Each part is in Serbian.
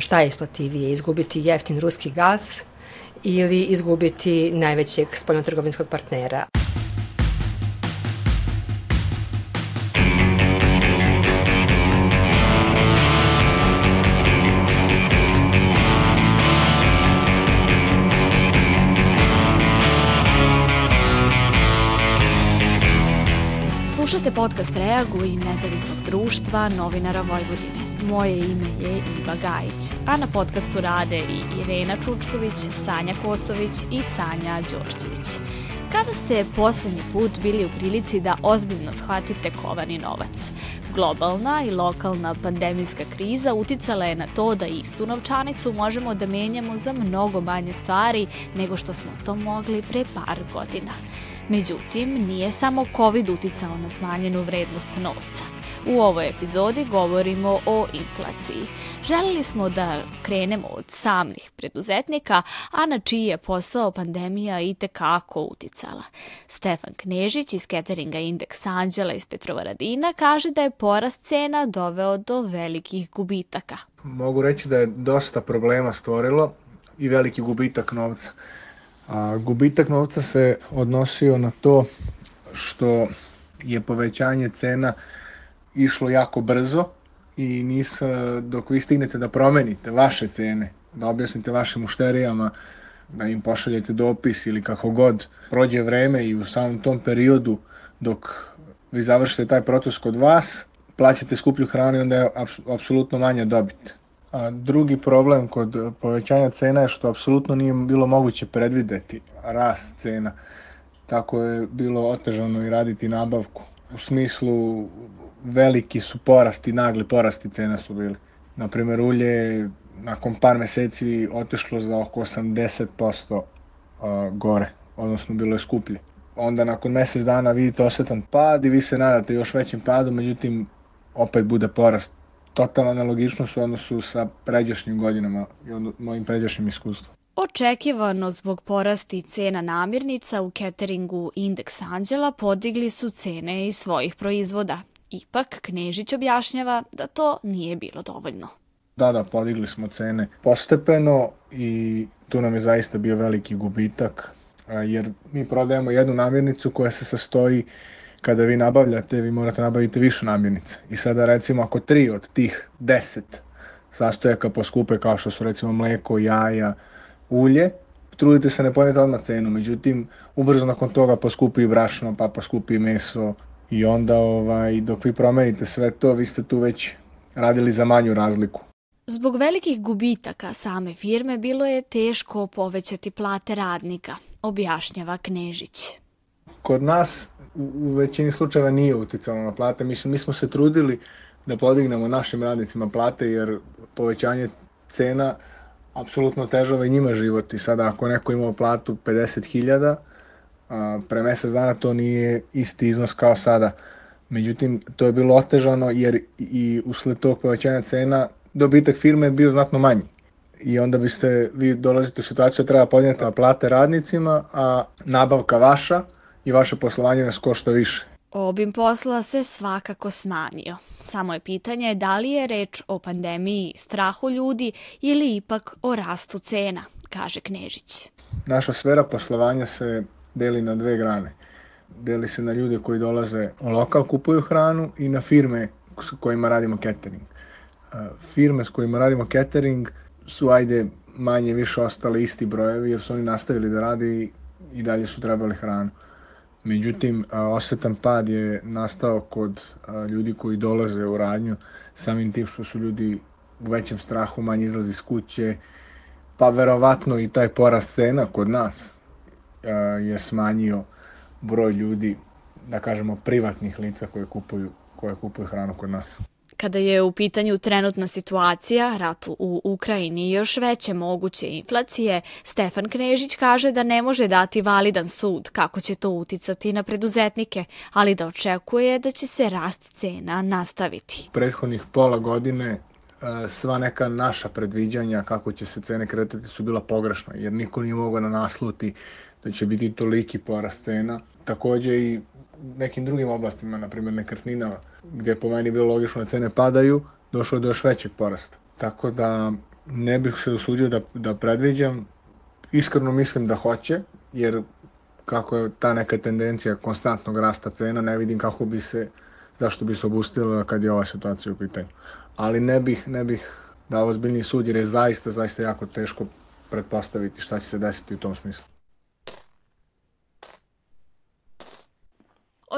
Šta je isplativije, izgubiti jeftin ruski gaz ili izgubiti najvećeg spoljnotrgovinskog partnera? Slušate podcast Reaguj nezavisnog društva novinara Vojvodine. Moje ime je Iva Gajić, a na podcastu rade i Irena Čučković, Sanja Kosović i Sanja Đorđević. Kada ste poslednji put bili u prilici da ozbiljno shvatite kovani novac? Globalna i lokalna pandemijska kriza uticala je na to da istu novčanicu možemo da menjamo za mnogo manje stvari nego što smo to mogli pre par godina. Međutim, nije samo COVID uticao na smanjenu vrednost novca. U ovoj epizodi govorimo o inflaciji. Želili smo da krenemo od samih preduzetnika, a na čiji je posao pandemija i tekako uticala. Stefan Knežić iz cateringa Indeks Anđela iz Petrovaradina kaže da je porast cena doveo do velikih gubitaka. Mogu reći da je dosta problema stvorilo i veliki gubitak novca. A, gubitak novca se odnosio na to što je povećanje cena išlo jako brzo i nis, dok vi stignete da promenite vaše cene, da objasnite vašim mušterijama, da im pošaljete dopis ili kako god, prođe vreme i u samom tom periodu dok vi završite taj proces kod vas, plaćate skuplju hranu i onda je apsolutno manja dobit. A drugi problem kod povećanja cena je što apsolutno nije bilo moguće predvideti rast cena. Tako je bilo otežano i raditi nabavku. U smislu veliki su porasti, nagli porasti cena su bili. Naprimer, ulje nakon par meseci otešlo za oko 80% gore, odnosno bilo je skuplje. Onda nakon mesec dana vidite osetan pad i vi se nadate još većim padom, međutim opet bude porast totalna nelogičnost u odnosu sa pređašnjim godinama i mojim pređašnjim iskustvom. Očekivano zbog porasti cena namirnica u cateringu Indeks Anđela podigli su cene i svojih proizvoda. Ipak, Knežić objašnjava da to nije bilo dovoljno. Da, da, podigli smo cene postepeno i tu nam je zaista bio veliki gubitak, jer mi prodajemo jednu namirnicu koja se sastoji kada vi nabavljate, vi morate nabaviti više namirnica. I sada recimo ako tri od tih deset sastojaka poskupe kao što su recimo mleko, jaja, ulje, trudite se ne ponete odmah cenu, međutim ubrzo nakon toga poskupi i brašno, pa poskupi i meso i onda ovaj, dok vi promenite sve to, vi ste tu već radili za manju razliku. Zbog velikih gubitaka same firme bilo je teško povećati plate radnika, objašnjava Knežić. Kod nas u većini slučajeva nije uticalo na plate. Mislim, mi smo se trudili da podignemo našim radnicima plate jer povećanje cena apsolutno težava i njima život i sada ako neko imao platu 50.000 pre mesec dana to nije isti iznos kao sada. Međutim, to je bilo otežano jer i usled tog povećanja cena dobitak firme je bio znatno manji. I onda biste, vi dolazite u situaciju da treba podnijeti plate radnicima, a nabavka vaša i vaše poslovanje nas košta više. Obim posla se svakako smanjio. Samo je pitanje da li je reč o pandemiji, strahu ljudi ili ipak o rastu cena, kaže Knežić. Naša sfera poslovanja se deli na dve grane. Deli se na ljude koji dolaze u lokal, kupuju hranu i na firme s kojima radimo catering. Firme s kojima radimo catering su ajde manje više ostale isti brojevi jer su oni nastavili da radi i dalje su trebali hranu. Međutim, osetan pad je nastao kod ljudi koji dolaze u radnju samim tim što su ljudi u većem strahu, manje izlazi iz kuće, pa verovatno i taj porast cena kod nas je smanjio broj ljudi, da kažemo, privatnih lica koje kupuju, koje kupuju hranu kod nas. Kada je u pitanju trenutna situacija, rat u Ukrajini i još veće moguće inflacije, Stefan Knežić kaže da ne može dati validan sud kako će to uticati na preduzetnike, ali da očekuje da će se rast cena nastaviti. Prethodnih pola godine sva neka naša predviđanja kako će se cene kretati su bila pogrešna, jer niko nije mogao da nasluti da će biti toliki porast cena. Takođe i nekim drugim oblastima, na primjer nekretninama, gdje po meni bilo logično da cene padaju, došlo je do još većeg porasta. Tako da ne bih se usudio da, da predviđam. Iskreno mislim da hoće, jer kako je ta neka tendencija konstantnog rasta cena, ne vidim kako bi se, zašto bi se obustila kad je ova situacija u pitanju. Ali ne bih, ne bih dao ozbiljni sud, jer je zaista, zaista jako teško pretpostaviti šta će se desiti u tom smislu.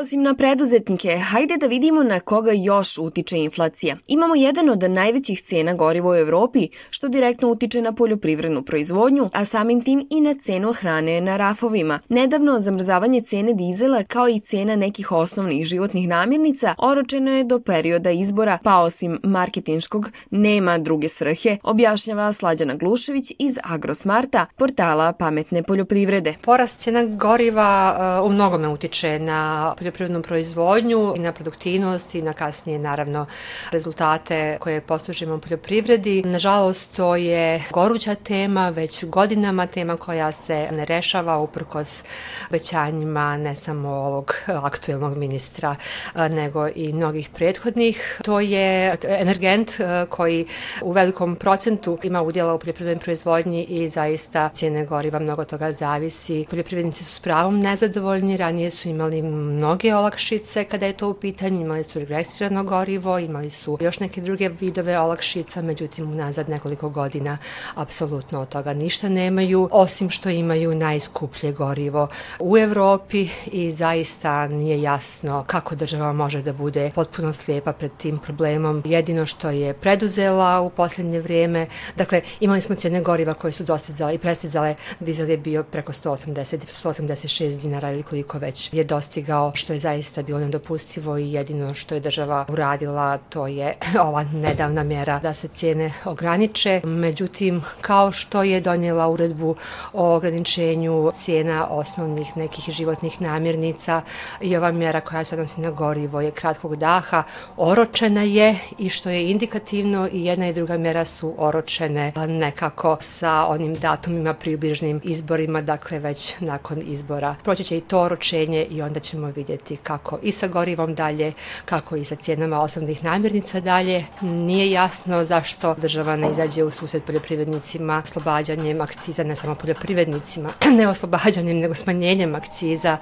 Osim na preduzetnike, hajde da vidimo na koga još utiče inflacija. Imamo jedan od najvećih cena goriva u Evropi, što direktno utiče na poljoprivrednu proizvodnju, a samim tim i na cenu hrane na rafovima. Nedavno zamrzavanje cene dizela kao i cena nekih osnovnih životnih namirnica oročeno je do perioda izbora, pa osim marketinškog nema druge svrhe, objašnjava Slađana Glušević iz Agrosmarta, portala Pametne poljoprivrede. Porast cena goriva uh, u mnogome utiče na poljoprivrednu proizvodnju i na produktivnost i na kasnije naravno rezultate koje postužimo u poljoprivredi. Nažalost, to je goruća tema, već godinama tema koja se ne rešava uprkos većanjima ne samo ovog aktuelnog ministra, nego i mnogih prethodnih. To je energent koji u velikom procentu ima udjela u poljoprivrednoj proizvodnji i zaista cijene goriva mnogo toga zavisi. Poljoprivrednici su s pravom nezadovoljni, ranije su imali mnogo mnoge olakšice kada je to u pitanju, imali su regresirano gorivo, imali su još neke druge vidove olakšica, međutim unazad nekoliko godina apsolutno od toga ništa nemaju, osim što imaju najskuplje gorivo u Evropi i zaista nije jasno kako država može da bude potpuno slijepa pred tim problemom. Jedino što je preduzela u poslednje vrijeme, dakle imali smo cijene goriva koje su dostizale i prestizale, dizel je bio preko 180, 186 dinara ili koliko već je dostigao što je zaista bilo nedopustivo i jedino što je država uradila to je ova nedavna mjera da se cijene ograniče. Međutim, kao što je donijela uredbu o ograničenju cijena osnovnih nekih životnih namirnica i ova mjera koja se odnosi na gorivo je kratkog daha, oročena je i što je indikativno i jedna i druga mjera su oročene nekako sa onim datumima približnim izborima, dakle već nakon izbora. Proći će i to oročenje i onda ćemo vidjeti vidjeti kako i sa gorivom dalje, kako i sa cijenama osnovnih namirnica dalje. Nije jasno zašto država ne izađe u susret poljoprivrednicima oslobađanjem akciza, ne samo poljoprivrednicima, ne oslobađanjem, nego smanjenjem akciza,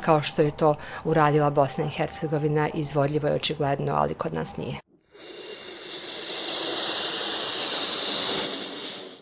kao što je to uradila Bosna i Hercegovina, izvodljivo je očigledno, ali kod nas nije.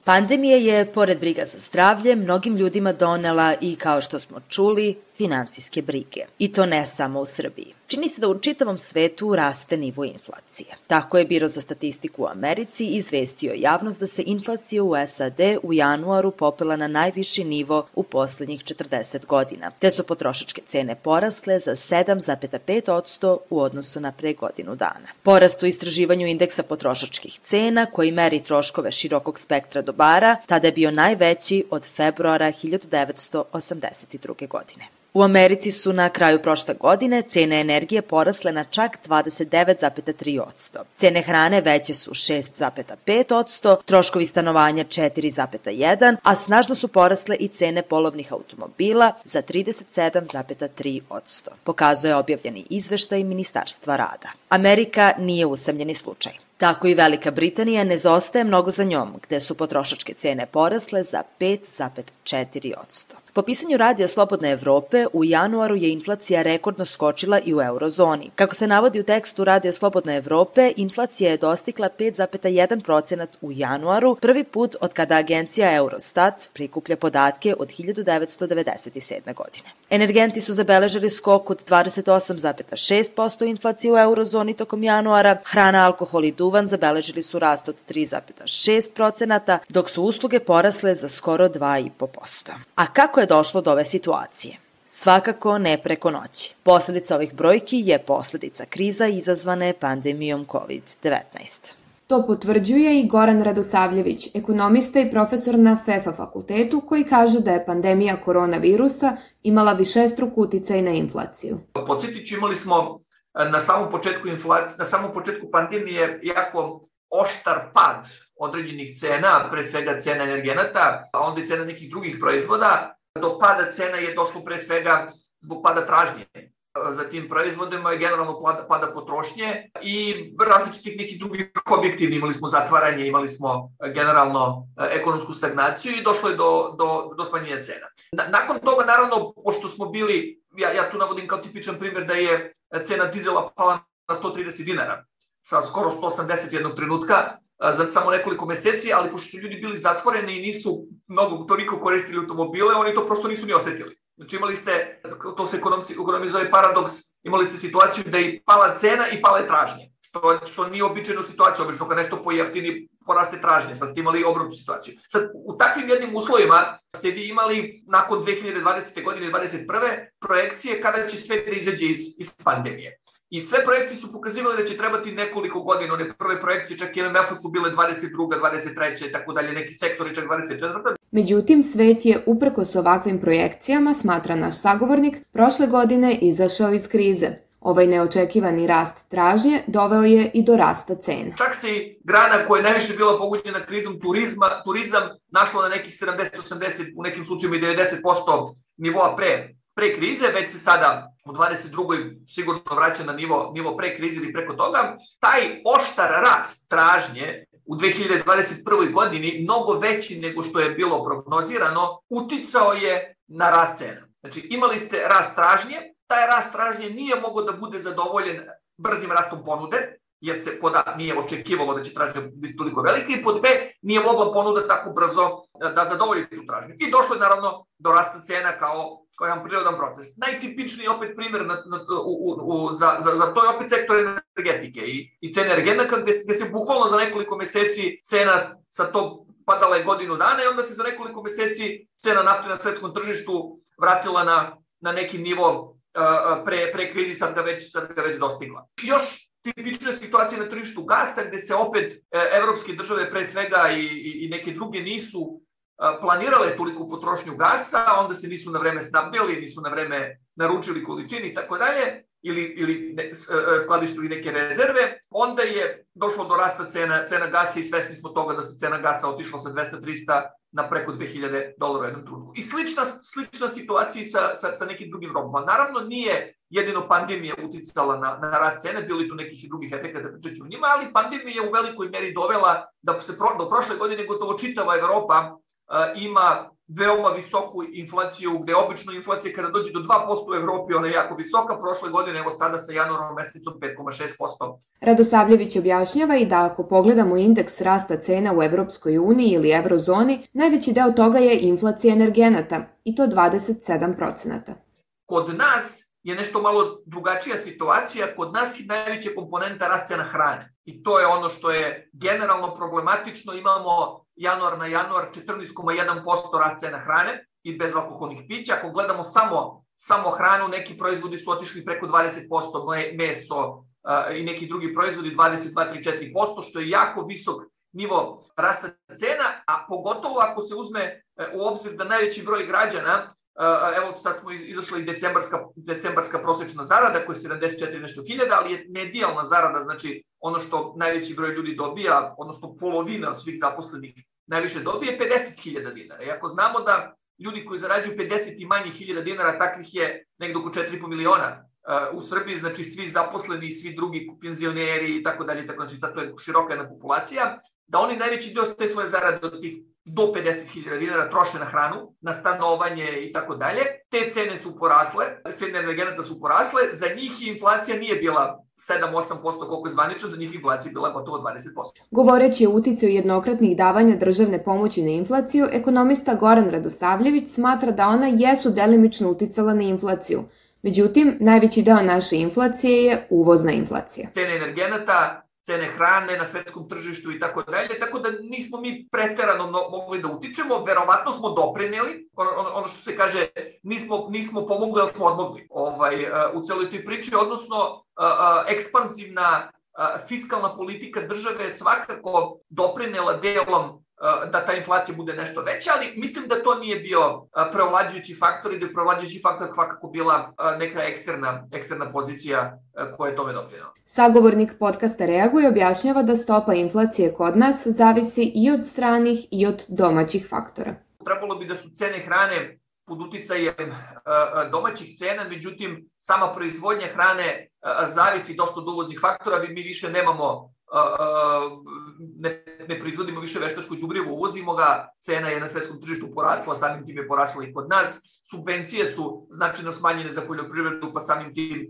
Pandemija je, pored briga za zdravlje, mnogim ljudima donela i, kao što smo čuli, finansijske brige. I to ne samo u Srbiji. Čini se da u čitavom svetu raste nivo inflacije. Tako je Biro za statistiku u Americi izvestio javnost da se inflacija u SAD u januaru popela na najviši nivo u poslednjih 40 godina, te su potrošačke cene porasle za 7,5% u odnosu na pre godinu dana. Porast u istraživanju indeksa potrošačkih cena, koji meri troškove širokog spektra dobara, tada je bio najveći od februara 1982. godine. U Americi su na kraju prošle godine cene energije porasle na čak 29,3%. Cene hrane veće su 6,5%, troškovi stanovanja 4,1%, a snažno su porasle i cene polovnih automobila za 37,3%, pokazuje objavljeni izveštaj Ministarstva rada. Amerika nije usamljeni slučaj. Tako i Velika Britanija ne zostaje mnogo za njom, gde su potrošačke cene porasle za 5,4%. Po pisanju Radija Slobodne Evrope, u januaru je inflacija rekordno skočila i u eurozoni. Kako se navodi u tekstu Radija Slobodne Evrope, inflacija je dostigla 5,1% u januaru, prvi put od kada agencija Eurostat prikuplja podatke od 1997. godine. Energenti su zabeležili skok od 28,6% inflacije u eurozoni tokom januara, hrana, alkohol i duvan zabeležili su rast od 3,6%, dok su usluge porasle za skoro 2,5%. A kako je došlo do ove situacije? Svakako ne preko noći. Posledica ovih brojki je posledica kriza izazvane pandemijom COVID-19. To potvrđuje i Goran Radosavljević, ekonomista i profesor na FEFA fakultetu, koji kaže da je pandemija koronavirusa imala više struk uticaj na inflaciju. Podsjetit ću, imali smo na samom početku inflacije, na samom početku pandemije jako oštar pad određenih cena, pre svega cena energenata, a onda i cena nekih drugih proizvoda, do pada cena je došlo pre svega zbog pada tražnje. za tim proizvodima i generalno pada, pada potrošnje i različitih nekih drugih objektivni. Imali smo zatvaranje, imali smo generalno ekonomsku stagnaciju i došlo je do, do, do smanjenja cena. Nakon toga, naravno, pošto smo bili, ja, ja tu navodim kao tipičan primjer da je cena dizela pala na 130 dinara sa skoro 180 jednog trenutka, za samo nekoliko meseci, ali pošto su ljudi bili zatvoreni i nisu mnogo toliko koristili automobile, oni to prosto nisu ni osetili. Znači imali ste, to se ekonomi zove paradoks, imali ste situaciju da je pala cena i pale tražnje. Što, što nije običajna situacija, obično kad nešto pojeftini poraste tražnje, sad ste imali obrnutu situaciju. Sad, u takvim jednim uslovima ste vi imali nakon 2020. godine 2021. projekcije kada će sve da izađe iz, iz pandemije. I sve projekcije su pokazivale da će trebati nekoliko godina, one prve projekcije čak i MMF su bile 22. 23. tako dalje, neki sektori čak 24. Međutim, svet je, uprkos ovakvim projekcijama, smatra naš sagovornik, prošle godine izašao iz krize. Ovaj neočekivani rast tražnje doveo je i do rasta cena. Čak se i grana koja je najviše bila poguđena krizom turizma, turizam našlo na nekih 70-80, u nekim slučajima i 90% nivoa pre, pre krize, već se sada u 22. sigurno vraća na nivo, nivo pre krize ili preko toga. Taj oštar rast tražnje u 2021. godini mnogo veći nego što je bilo prognozirano, uticao je na rast cena. Znači imali ste rast tražnje, taj rast tražnje nije mogao da bude zadovoljen brzim rastom ponude, jer se pod A nije očekivalo da će tražnja biti toliko velika i pod B nije mogla ponuda tako brzo da zadovolji tu tražnju. I došlo je naravno do rasta cena kao kao jedan prirodan proces. Najtipičniji opet primjer na, na, u, u, za, za, za to je opet sektor energetike i, i cena energenaka gde, gde se bukvalno za nekoliko meseci cena sa tog padala je godinu dana i onda se za nekoliko meseci cena nafte na svetskom tržištu vratila na, na neki nivo pre, pre krizi, sad ga, već, sad ga već dostigla. Još tipične situacije na tržištu gasa gde se opet e, evropske države pre svega i, i, i neke druge nisu planirale toliko potrošnju gasa, onda se nisu na vreme snabdjeli, nisu na vreme naručili količini i tako dalje, ili, ili ne, skladištili neke rezerve, onda je došlo do rasta cena, cena gasa i svesni smo toga da se cena gasa otišla sa 200-300 na preko 2000 dolara u jednom trenutku. I slična, slična situacija sa, sa, sa nekim drugim robama. Naravno, nije jedino pandemija uticala na, na rast cene, bili tu nekih drugih efekata, pričat ćemo njima, ali pandemija je u velikoj meri dovela da se pro, do prošle godine gotovo čitava Evropa ima veoma visoku inflaciju, gde obično inflacija kada dođe do 2% u Evropi, ona je jako visoka, prošle godine, evo sada sa januarom mesecom 5,6%. Radosavljević objašnjava i da ako pogledamo indeks rasta cena u Evropskoj uniji ili eurozoni, najveći deo toga je inflacija energenata, i to 27%. Kod nas je nešto malo drugačija situacija. Kod nas je najveća komponenta rast cena hrane. I to je ono što je generalno problematično. Imamo januar na januar 14,1% rast cena hrane i bez alkoholnih pića. Ako gledamo samo, samo hranu, neki proizvodi su otišli preko 20%, meso i neki drugi proizvodi 22, 3, 4%, što je jako visok nivo rasta cena, a pogotovo ako se uzme e, u obzir da najveći broj građana evo sad smo izašli decembarska, decembarska prosečna zarada koja je 74 nešto hiljada, ali je medijalna zarada, znači ono što najveći broj ljudi dobija, odnosno polovina od svih zaposlenih najviše dobije, 50.000 dinara. I ako znamo da ljudi koji zarađuju 50 i manje hiljada dinara, takvih je nekdo oko 4,5 miliona u Srbiji, znači svi zaposleni, svi drugi penzioneri i tako dalje, tako znači to je široka jedna populacija, da oni najveći deo te svoje zarade od tih do 50.000 dinara troše na hranu, na stanovanje i tako dalje. Te cene su porasle, cene energenata su porasle, za njih inflacija nije bila 7-8% koliko je zvanično, za njih inflacija bila gotovo 20%. Govoreći o uticaju jednokratnih davanja državne pomoći na inflaciju, ekonomista Goran Radosavljević smatra da ona jesu delimično uticala na inflaciju. Međutim, najveći deo naše inflacije je uvozna inflacija. Cene energenata cene hrane na svetskom tržištu i tako dalje, tako da nismo mi preterano mogli da utičemo, verovatno smo doprineli, ono, što se kaže, nismo, nismo pomogli, ali smo odmogli ovaj, e, u celoj toj priči, odnosno e, e, ekspansivna fiskalna politika države je svakako doprinela delom da ta inflacija bude nešto veća, ali mislim da to nije bio preovlađujući faktor i da je preovlađujući faktor svakako bila neka eksterna, eksterna pozicija koja je tome doprinala. Sagovornik podcasta Reaguje objašnjava da stopa inflacije kod nas zavisi i od stranih i od domaćih faktora. Trebalo bi da su cene hrane pod uticajem domaćih cena, međutim sama proizvodnja hrane zavisi dosta od uvoznih faktora, mi više nemamo ne, ne proizvodimo više veštačko đubrivo, uvozimo ga, cena je na svetskom tržištu porasla, samim tim je porasla i kod nas. Subvencije su značajno smanjene za poljoprivredu, pa samim tim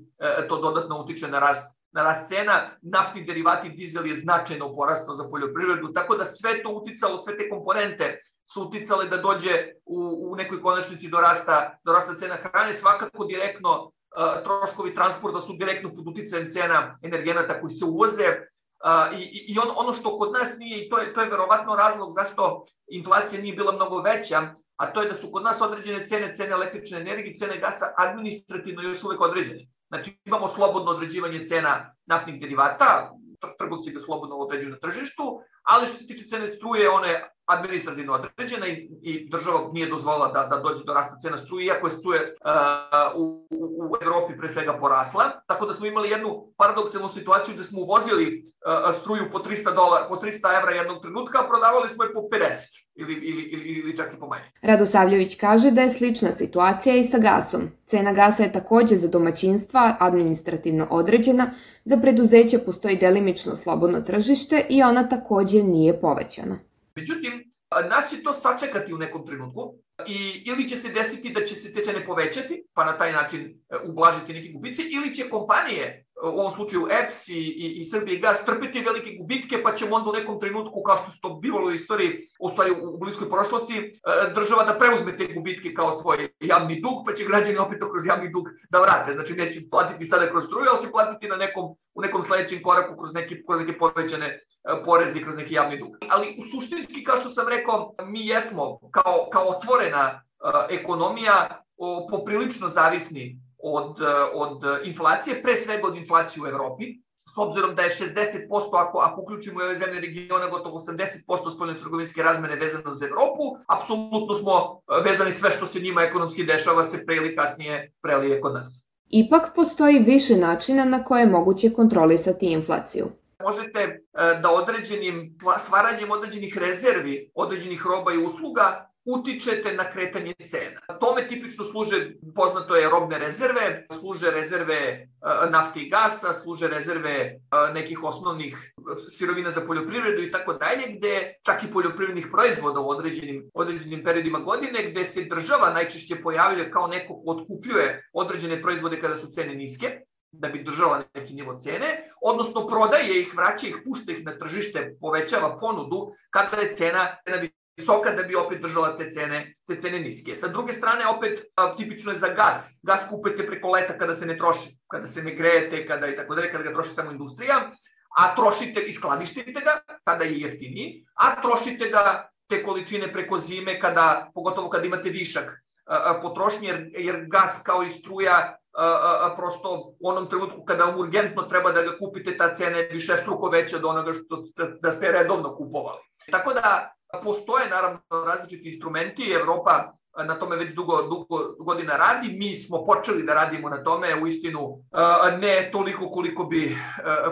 to dodatno utiče na rast na rast cena, naftni derivati dizel je značajno porastao za poljoprivredu, tako da sve to uticalo, sve te komponente su uticale da dođe u, u nekoj konačnici do rasta, do rasta cena hrane, svakako direktno uh, troškovi transporta su direktno pod uticajem cena energenata koji se uvoze, i, i on, ono što kod nas nije, i to je, to je verovatno razlog zašto inflacija nije bila mnogo veća, a to je da su kod nas određene cene, cene električne energije, cene gasa administrativno još uvek određene. Znači imamo slobodno određivanje cena naftnih derivata, trgovci ga slobodno određuju na tržištu, ali što se tiče cene struje, one administrativno određena i, i država nije dozvolila da, da dođe do rasta cena struje, iako je struje uh, u, u, Evropi pre svega porasla. Tako da smo imali jednu paradoksalnu situaciju da smo uvozili uh, struju po 300, dolar, po 300 evra jednog trenutka, a prodavali smo je po 50 ili, ili, ili, ili čak i po manje. Radosavljević kaže da je slična situacija i sa gasom. Cena gasa je takođe za domaćinstva administrativno određena, za preduzeće postoji delimično slobodno tržište i ona takođe nije povećana. Međutim, nas će to sačekati u nekom trenutku i ili će se desiti da će se te cene povećati, pa na taj način e, ublažiti neki gubici, ili će kompanije u ovom slučaju EPS i, i, i Srbije gas trpiti velike gubitke, pa ćemo onda u nekom trenutku, kao što se to bivalo u istoriji, u stvari u bliskoj prošlosti, e, država da preuzme te gubitke kao svoj javni dug, pa će građani opet kroz javni dug da vrate. Znači neće platiti sada kroz struju, ali će platiti na nekom, u nekom sledećem koraku kroz neke, kroz neke povećane e, porezi, kroz neki javni dug. Ali u suštinski, kao što sam rekao, mi jesmo kao, kao otvorena uh, ekonomija poprilično zavisni od, e, od inflacije, pre svega od inflacije u Evropi, s obzirom da je 60%, ako, ako uključimo ove zemlje regiona, gotovo 80% spoljne trgovinske razmene vezano za Evropu, apsolutno smo e, vezani sve što se njima ekonomski dešava se pre ili kasnije prelije kod nas. Ipak postoji više načina na koje je moguće kontrolisati inflaciju možete e, da određenim stvaranjem određenih rezervi, određenih roba i usluga utičete na kretanje cena. Tome tipično služe, poznato je, robne rezerve, služe rezerve e, nafte i gasa, služe rezerve e, nekih osnovnih sirovina za poljoprivredu i tako dalje, gde čak i poljoprivrednih proizvoda u određenim, određenim periodima godine, gde se država najčešće pojavlja kao neko ko otkupljuje određene proizvode kada su cene niske, da bi držala neki nivo cene, odnosno prodaje ih, vraća ih, pušta ih na tržište, povećava ponudu kada je cena, cena visoka da bi opet držala te cene, te cene niske. Sa druge strane, opet a, tipično je za gas. Gas kupujete preko leta kada se ne troši, kada se ne grejete, kada i tako dalje, kada ga troši samo industrija, a trošite i skladištite ga, tada je jeftiniji, a trošite ga te količine preko zime, kada, pogotovo kada imate višak potrošnje, jer, jer gas kao i struja a, a, prosto u onom trenutku kada urgentno treba da ga kupite, ta cena je više struko veća od onoga što da ste redovno kupovali. Tako da postoje naravno različiti instrumenti, Evropa na tome već dugo, dugo godina radi, mi smo počeli da radimo na tome, u istinu ne toliko koliko bi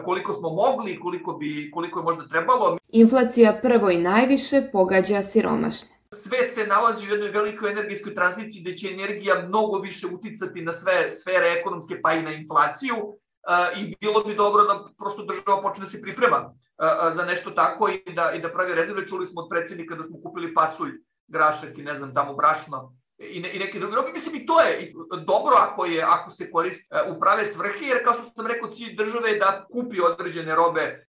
koliko smo mogli, koliko bi koliko je možda trebalo. Inflacija prvo i najviše pogađa siromašne. Svet se nalazi u jednoj velikoj energetskoj tranziciji gde će energija mnogo više uticati na sve sfere ekonomske pa i na inflaciju i bilo bi dobro da prosto država počne da se priprema za nešto tako i da, i da pravi rezerve. Čuli smo od predsjednika da smo kupili pasulj, grašak i ne znam, tamo brašno i, ne, i neke druge robe. Mislim i to je dobro ako je ako se koristi e, u prave svrhe, jer kao što sam rekao, cilj države je da kupi određene robe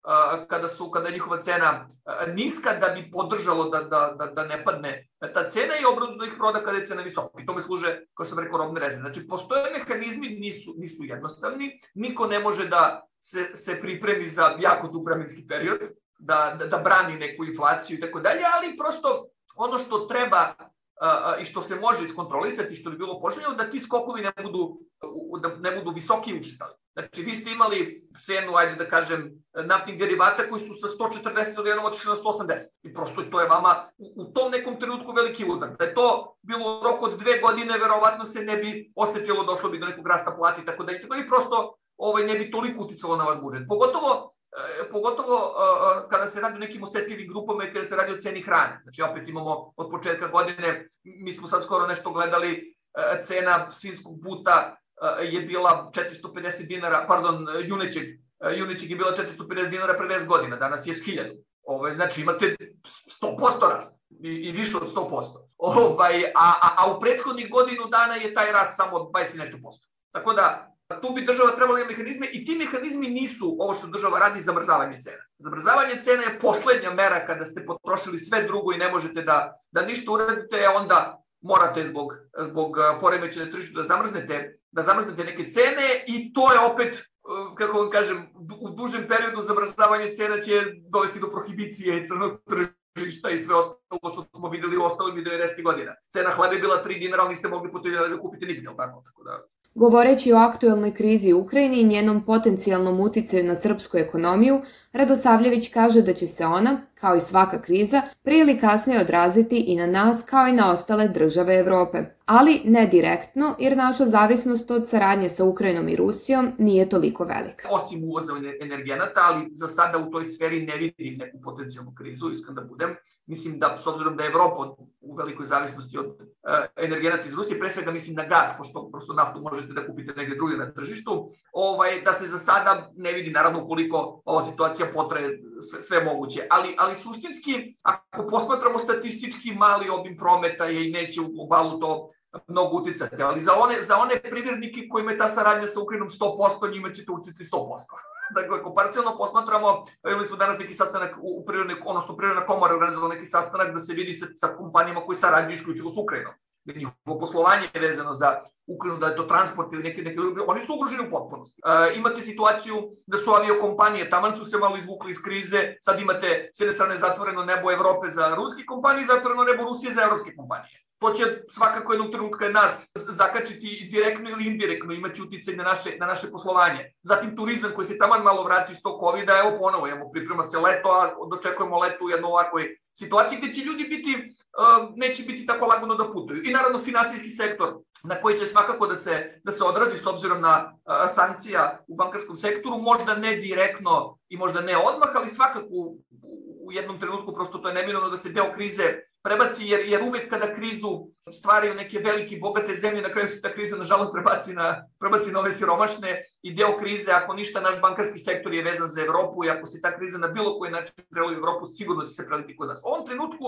kada su kada je njihova cena niska da bi podržalo da, da, da, da ne padne ta cena i obrnuto da ih proda kada je cena visoka. I to me služe, kao što sam rekao, robne rezerve. Znači, postoje mehanizmi, nisu, nisu jednostavni, niko ne može da se, se pripremi za jako dug vremenski period, da, da, da brani neku inflaciju i tako dalje, ali prosto ono što treba i što se može iskontrolisati, što bi bilo poželjeno, da ti skokovi ne budu, da ne budu visoki i učestali. Znači, vi ste imali cenu, ajde da kažem, naftnih derivata koji su sa 140 odjednom otišli na 180. I prosto to je vama u, u tom nekom trenutku veliki udar. Da je to bilo u roku od dve godine, verovatno se ne bi osetilo, došlo bi do nekog rasta plati, tako da i i prosto ovaj, ne bi toliko uticalo na vaš budžet. Pogotovo pogotovo kada se radi o nekim osetljivim grupama i kada se radi o ceni hrane. Znači, opet imamo od početka godine, mi smo sad skoro nešto gledali, cena svinskog buta je bila 450 dinara, pardon, junećeg, junećeg je bila 450 dinara pre 10 godina, danas je 1000. Ovo je, znači, imate 100% rast i, i više od 100%. Ovaj, a, a, a u prethodnih godinu dana je taj rast samo 20 nešto posto. Tako da, tu bi država trebala imati mehanizme i ti mehanizmi nisu ovo što država radi zamrzavanje cena. Zamrzavanje cena je poslednja mera kada ste potrošili sve drugo i ne možete da, da ništa uradite, onda morate zbog, zbog poremećene tržišta da zamrznete, da zamrznete neke cene i to je opet kako vam kažem, u dužem periodu zamrzavanje cena će dovesti do prohibicije i crnog tržišta i sve ostalo što smo videli u ostalim 90. godina. Cena hleba je bila 3 dinara, ali niste mogli po 3 dinara da kupite nigde, tako? Tako da, Govoreći o aktuelnoj krizi u Ukrajini i njenom potencijalnom uticaju na srpsku ekonomiju, Radosavljević kaže da će se ona, kao i svaka kriza, prije ili kasnije odraziti i na nas kao i na ostale države Evrope. Ali ne direktno, jer naša zavisnost od saradnje sa Ukrajinom i Rusijom nije toliko velika. Osim uvoza energenata, ali za sada u toj sferi ne vidim neku potencijalnu krizu, iskren da budem mislim da, s obzirom da je Evropa u velikoj zavisnosti od uh, energenata iz Rusije, pre svega mislim na gas, pošto prosto naftu možete da kupite negde druge na tržištu, ovaj, da se za sada ne vidi naravno koliko ova situacija potraje sve, sve moguće. Ali, ali suštinski, ako posmatramo statistički, mali obim prometa je i neće u globalu to mnogo uticati, ali za one, za one privrednike kojima je ta saradnja sa Ukrajinom 100%, njima ćete uticati 100%. Dakle, ako parcijalno posmatramo, imali smo danas neki sastanak u prirodne, odnosno prirodna komora organizovala neki sastanak da se vidi sa, sa kompanijama koji sarađuju isključivo s Ukrajinom. Da njihovo poslovanje je vezano za Ukrajinu, da je to transport ili neki, neki drugi, oni su ugroženi u potpunosti. E, imate situaciju da su aviokompanije, taman su se malo izvukli iz krize, sad imate s jedne strane zatvoreno nebo Evrope za ruske kompanije, zatvoreno nebo Rusije za evropske kompanije to će svakako jednog trenutka nas zakačiti direktno ili indirektno, imaće uticaj na naše, na naše poslovanje. Zatim turizam koji se taman malo vrati iz tog COVID-a, evo ponovo, evo, priprema se leto, a dočekujemo leto u jednoj ovakvoj situaciji gde će ljudi biti, uh, neće biti tako lagano da putuju. I naravno finansijski sektor na koji će svakako da se, da se odrazi s obzirom na uh, sankcija u bankarskom sektoru, možda ne direktno i možda ne odmah, ali svakako u, u jednom trenutku prosto to je neminovno da se deo krize prebaci, jer, jer uvek kada krizu stvaraju neke velike bogate zemlje, na kraju se ta kriza nažalost prebaci na, prebaci na ove siromašne i deo krize, ako ništa, naš bankarski sektor je vezan za Evropu i ako se ta kriza na bilo koji način prelije u Evropu, sigurno će se preliti kod nas. U ovom trenutku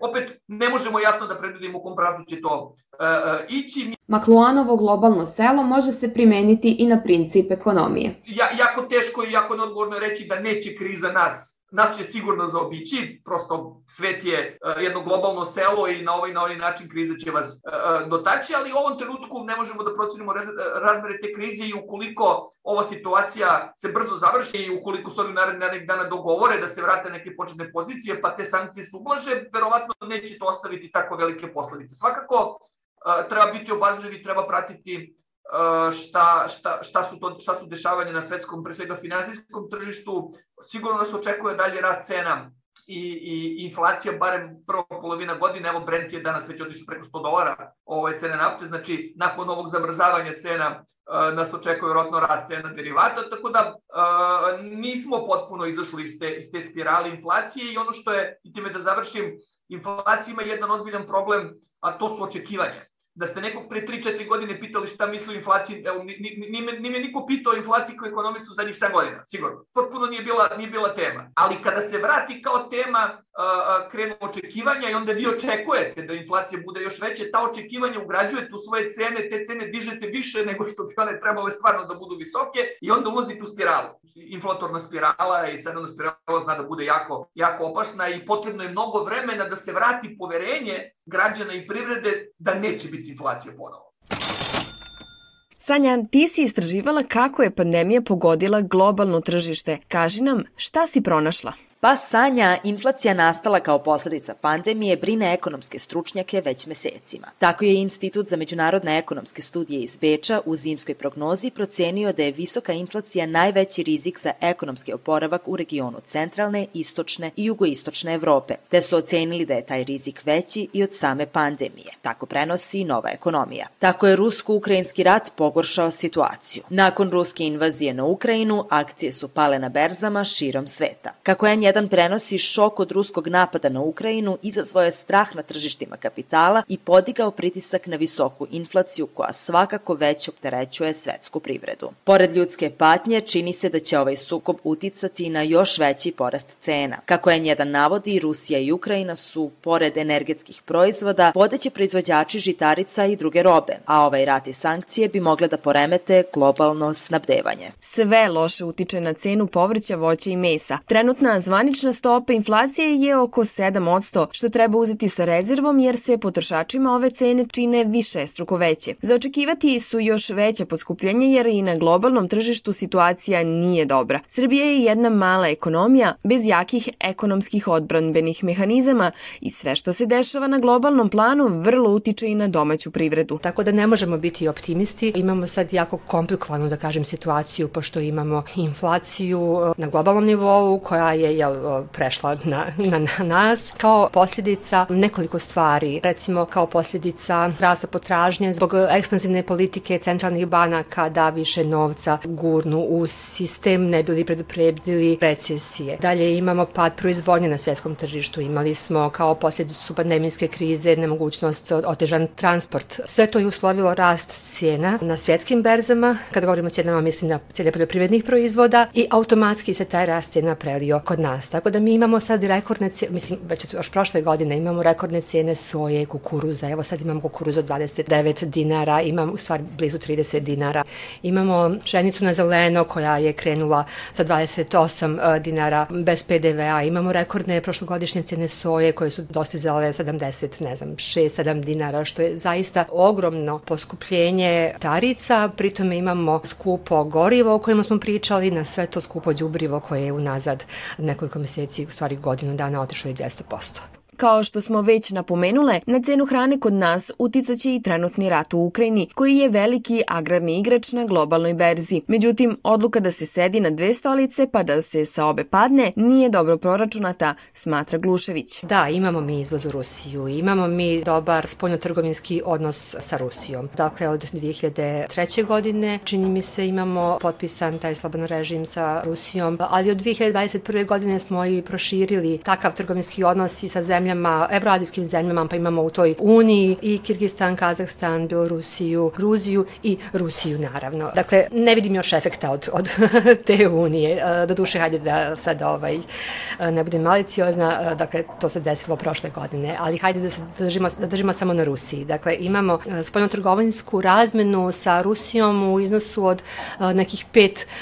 opet ne možemo jasno da predvidimo u kom pravcu će to uh, uh, ići. Makluanovo globalno selo može se primeniti i na princip ekonomije. Ja, jako teško i jako neodgovorno reći da neće kriza nas nas će sigurno zaobići, prosto svet je uh, jedno globalno selo i na ovaj na ovaj način kriza će vas uh, dotaći, ali u ovom trenutku ne možemo da procenimo razmere te krize i ukoliko ova situacija se brzo završi i ukoliko su oni narednih dana dogovore da se vrate neke početne pozicije, pa te sankcije su ublaže, verovatno neće to ostaviti tako velike posledice. Svakako, treba biti obazriv i treba pratiti šta, šta, šta, su to, šta su dešavanja na svetskom, pre svega finansijskom tržištu. Sigurno nas očekuje dalje rast cena i, i inflacija barem prva polovina godine, evo Brent je danas već otišao preko 100 dolara ove cene nafte, znači nakon ovog zamrzavanja cena uh, nas očekuje vjerojatno rast cena derivata, tako da uh, nismo potpuno izašli iz te, iz te spirale inflacije. I ono što je, i time da završim, inflacija ima jedan ozbiljan problem, a to su očekivanja da ste nekog pre 3-4 godine pitali šta misli o inflaciji, evo, nije me niko pitao o inflaciji kao ekonomistu zadnjih 7 godina, sigurno. Potpuno nije bila, nije bila tema. Ali kada se vrati kao tema, krenu očekivanja i onda vi očekujete da inflacija bude još veće, ta očekivanja ugrađujete u svoje cene, te cene dižete više nego što bi one trebale stvarno da budu visoke i onda ulazite u spiralu. Inflatorna spirala i cenovna spirala zna da bude jako, jako opasna i potrebno je mnogo vremena da se vrati poverenje građana i privrede da neće biti inflacija ponovo. Sanja, ti si istraživala kako je pandemija pogodila globalno tržište. Kaži nam, šta si pronašla? Pa Sanja, inflacija nastala kao posledica pandemije brine ekonomske stručnjake već mesecima. Tako je Institut za međunarodne ekonomske studije iz Beča u zimskoj prognozi procenio da je visoka inflacija najveći rizik za ekonomski oporavak u regionu centralne, istočne i jugoistočne Evrope, te su ocenili da je taj rizik veći i od same pandemije. Tako prenosi nova ekonomija. Tako je rusko-ukrajinski rat pogoršao situaciju. Nakon ruske invazije na Ukrajinu, akcije su pale na berzama širom sveta. Kako N1 prenosi šok od ruskog napada na Ukrajinu izazvao je strah na tržištima kapitala i podigao pritisak na visoku inflaciju koja svakako već opterećuje svetsku privredu. Pored ljudske patnje, čini se da će ovaj sukob uticati na još veći porast cena. Kako N1 navodi, Rusija i Ukrajina su, pored energetskih proizvoda, vodeći proizvođači žitarica i druge robe, a ovaj rat i sankcije bi mogle da poremete globalno snabdevanje. Sve loše utiče na cenu povrća, voća i mesa. Trenutna zvanična stopa inflacije je oko 7%, što treba uzeti sa rezervom jer se potrošačima ove cene čine više struko veće. Za očekivati su još veće poskupljenje jer i na globalnom tržištu situacija nije dobra. Srbija je jedna mala ekonomija bez jakih ekonomskih odbranbenih mehanizama i sve što se dešava na globalnom planu vrlo utiče i na domaću privredu. Tako da ne možemo biti optimisti. Imamo sad jako komplikovanu, da kažem, situaciju pošto imamo inflaciju na globalnom nivou koja je jel, prešla na, na, na nas kao posljedica nekoliko stvari. Recimo kao posljedica rasta potražnje zbog ekspanzivne politike centralnih banaka da više novca gurnu u sistem ne bili predupredili recesije. Dalje imamo pad proizvodnje na svjetskom tržištu. Imali smo kao posljedicu pandemijske krize nemogućnost otežan transport. Sve to je uslovilo rast cijena na svjetskim berzama. Kad govorimo o cijenama mislim na cijene poljoprivrednih proizvoda i automatski se taj rast cijena prelio kod nas. Tako da mi imamo sad rekordne cijene, mislim već još prošle godine imamo rekordne cijene soje, kukuruza. Evo sad imamo kukuruz od 29 dinara, imam u stvari blizu 30 dinara. Imamo pšenicu na zeleno koja je krenula sa 28 e, dinara bez PDV-a. Imamo rekordne prošlogodišnje cijene soje koje su dostizale 70, ne znam, 6-7 dinara, što je zaista ogromno poskupljenje tarica. Pritome imamo skupo gorivo o kojem smo pričali, na sve to skupo đubrivo koje je unazad nekoliko meseci, u stvari godinu dana, otišlo i 200%. Kao što smo već napomenule, na cenu hrane kod nas uticaće i trenutni rat u Ukrajini, koji je veliki agrarni igrač na globalnoj berzi. Međutim, odluka da se sedi na dve stolice pa da se sa obe padne nije dobro proračunata, smatra Glušević. Da, imamo mi izvoz u Rusiju, imamo mi dobar spoljnotrgovinski odnos sa Rusijom. Dakle, od 2003. godine čini mi se imamo potpisan taj slobodan režim sa Rusijom, ali od 2021. godine smo i proširili takav trgovinski odnos i sa zemljama zemljama, evroazijskim zemljama, pa imamo u toj Uniji i Kirgistan, Kazahstan, Belorusiju, Gruziju i Rusiju naravno. Dakle, ne vidim još efekta od, od te Unije. E, do duše, hajde da sad ovaj, e, ne budem maliciozna, e, dakle, to se desilo prošle godine, ali hajde da se držimo, da držimo samo na Rusiji. Dakle, imamo spoljnotrgovinsku razmenu sa Rusijom u iznosu od nekih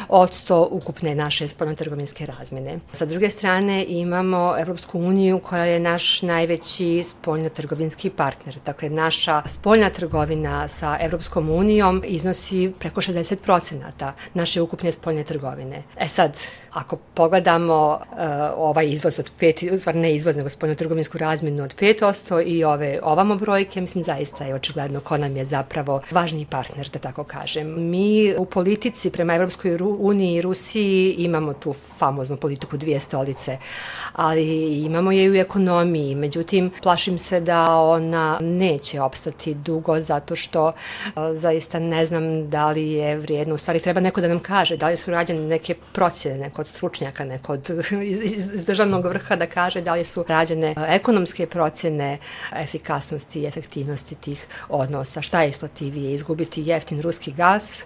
5% ukupne naše spoljnotrgovinske razmene. Sa druge strane imamo Evropsku uniju koja je naš najveći spoljno-trgovinski partner. Dakle, naša spoljna trgovina sa Evropskom unijom iznosi preko 60 procenata naše ukupne spoljne trgovine. E sad, ako pogledamo uh, ovaj izvoz od 5, uzvar ne izvoz, nego spoljno-trgovinsku razmenu od 5% i ove ovamo brojke, mislim zaista je očigledno ko nam je zapravo važniji partner, da tako kažem. Mi u politici prema Evropskoj uniji i Rusiji imamo tu famoznu politiku dvije stolice, ali imamo je i u ekonomiji ekonomiji. Međutim, plašim se da ona neće opstati dugo zato što zaista ne znam da li je vrijedno. U stvari treba neko da nam kaže da li su rađene neke procjene, neko od stručnjaka, neko od, iz, državnog vrha da kaže da li su rađene ekonomske procjene efikasnosti i efektivnosti tih odnosa. Šta je isplativije? Izgubiti jeftin ruski gas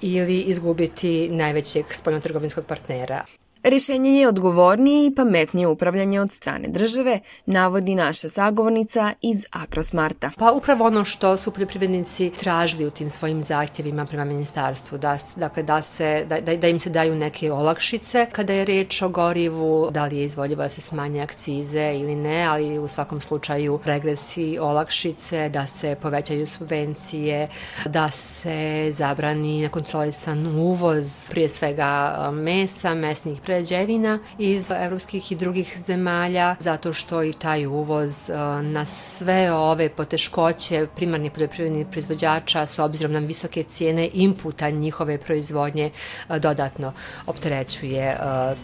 ili izgubiti najvećeg spoljnotrgovinskog partnera. Rešenje je odgovornije i pametnije upravljanje od strane države, navodi naša sagovornica iz Agrosmarta. Pa upravo ono što su poljoprivrednici tražili u tim svojim zahtjevima prema ministarstvu, da, dakle da, se, da, da, da im se daju neke olakšice kada je reč o gorivu, da li je izvoljivo da se smanje akcize ili ne, ali u svakom slučaju regresi olakšice, da se povećaju subvencije, da se zabrani nekontrolisan uvoz prije svega mesa, mesnih prerada, prerađevina iz evropskih i drugih zemalja, zato što i taj uvoz na sve ove poteškoće primarnih poljoprivrednih proizvođača s obzirom na visoke cijene inputa njihove proizvodnje dodatno opterećuje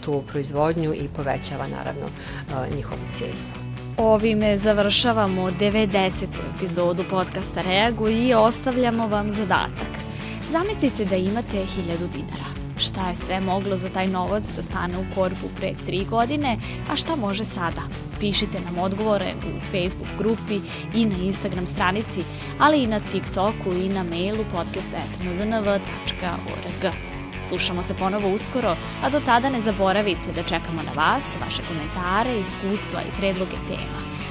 tu proizvodnju i povećava naravno njihovu cijenu. Ovime završavamo 90. epizodu podcasta Reagu i ostavljamo vam zadatak. Zamislite da imate 1000 dinara. Šta je sve moglo za taj novac da stane u korpu pre tri godine, a šta može sada? Pišite nam odgovore u Facebook grupi i na Instagram stranici, ali i na TikToku i na mailu podcast.ndnv.org. Slušamo se ponovo uskoro, a do tada ne zaboravite da čekamo na vas, vaše komentare, iskustva i predloge tema.